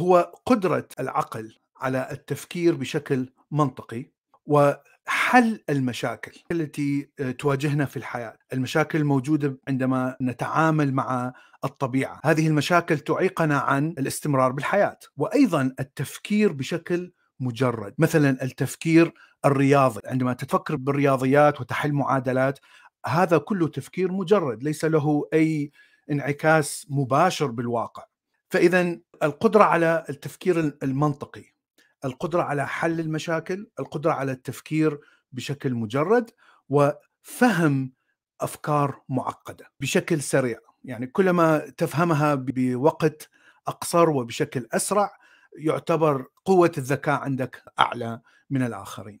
هو قدرة العقل على التفكير بشكل منطقي وحل المشاكل التي تواجهنا في الحياة. المشاكل الموجودة عندما نتعامل مع الطبيعة. هذه المشاكل تعيقنا عن الاستمرار بالحياة وأيضا التفكير بشكل مجرد. مثلا التفكير الرياضي عندما تفكر بالرياضيات وتحل معادلات هذا كله تفكير مجرد ليس له أي انعكاس مباشر بالواقع. فإذا القدرة على التفكير المنطقي القدرة على حل المشاكل القدرة على التفكير بشكل مجرد وفهم أفكار معقدة بشكل سريع. يعني كلما تفهمها بوقت أقصر وبشكل أسرع يعتبر قوة الذكاء عندك أعلى من الآخرين.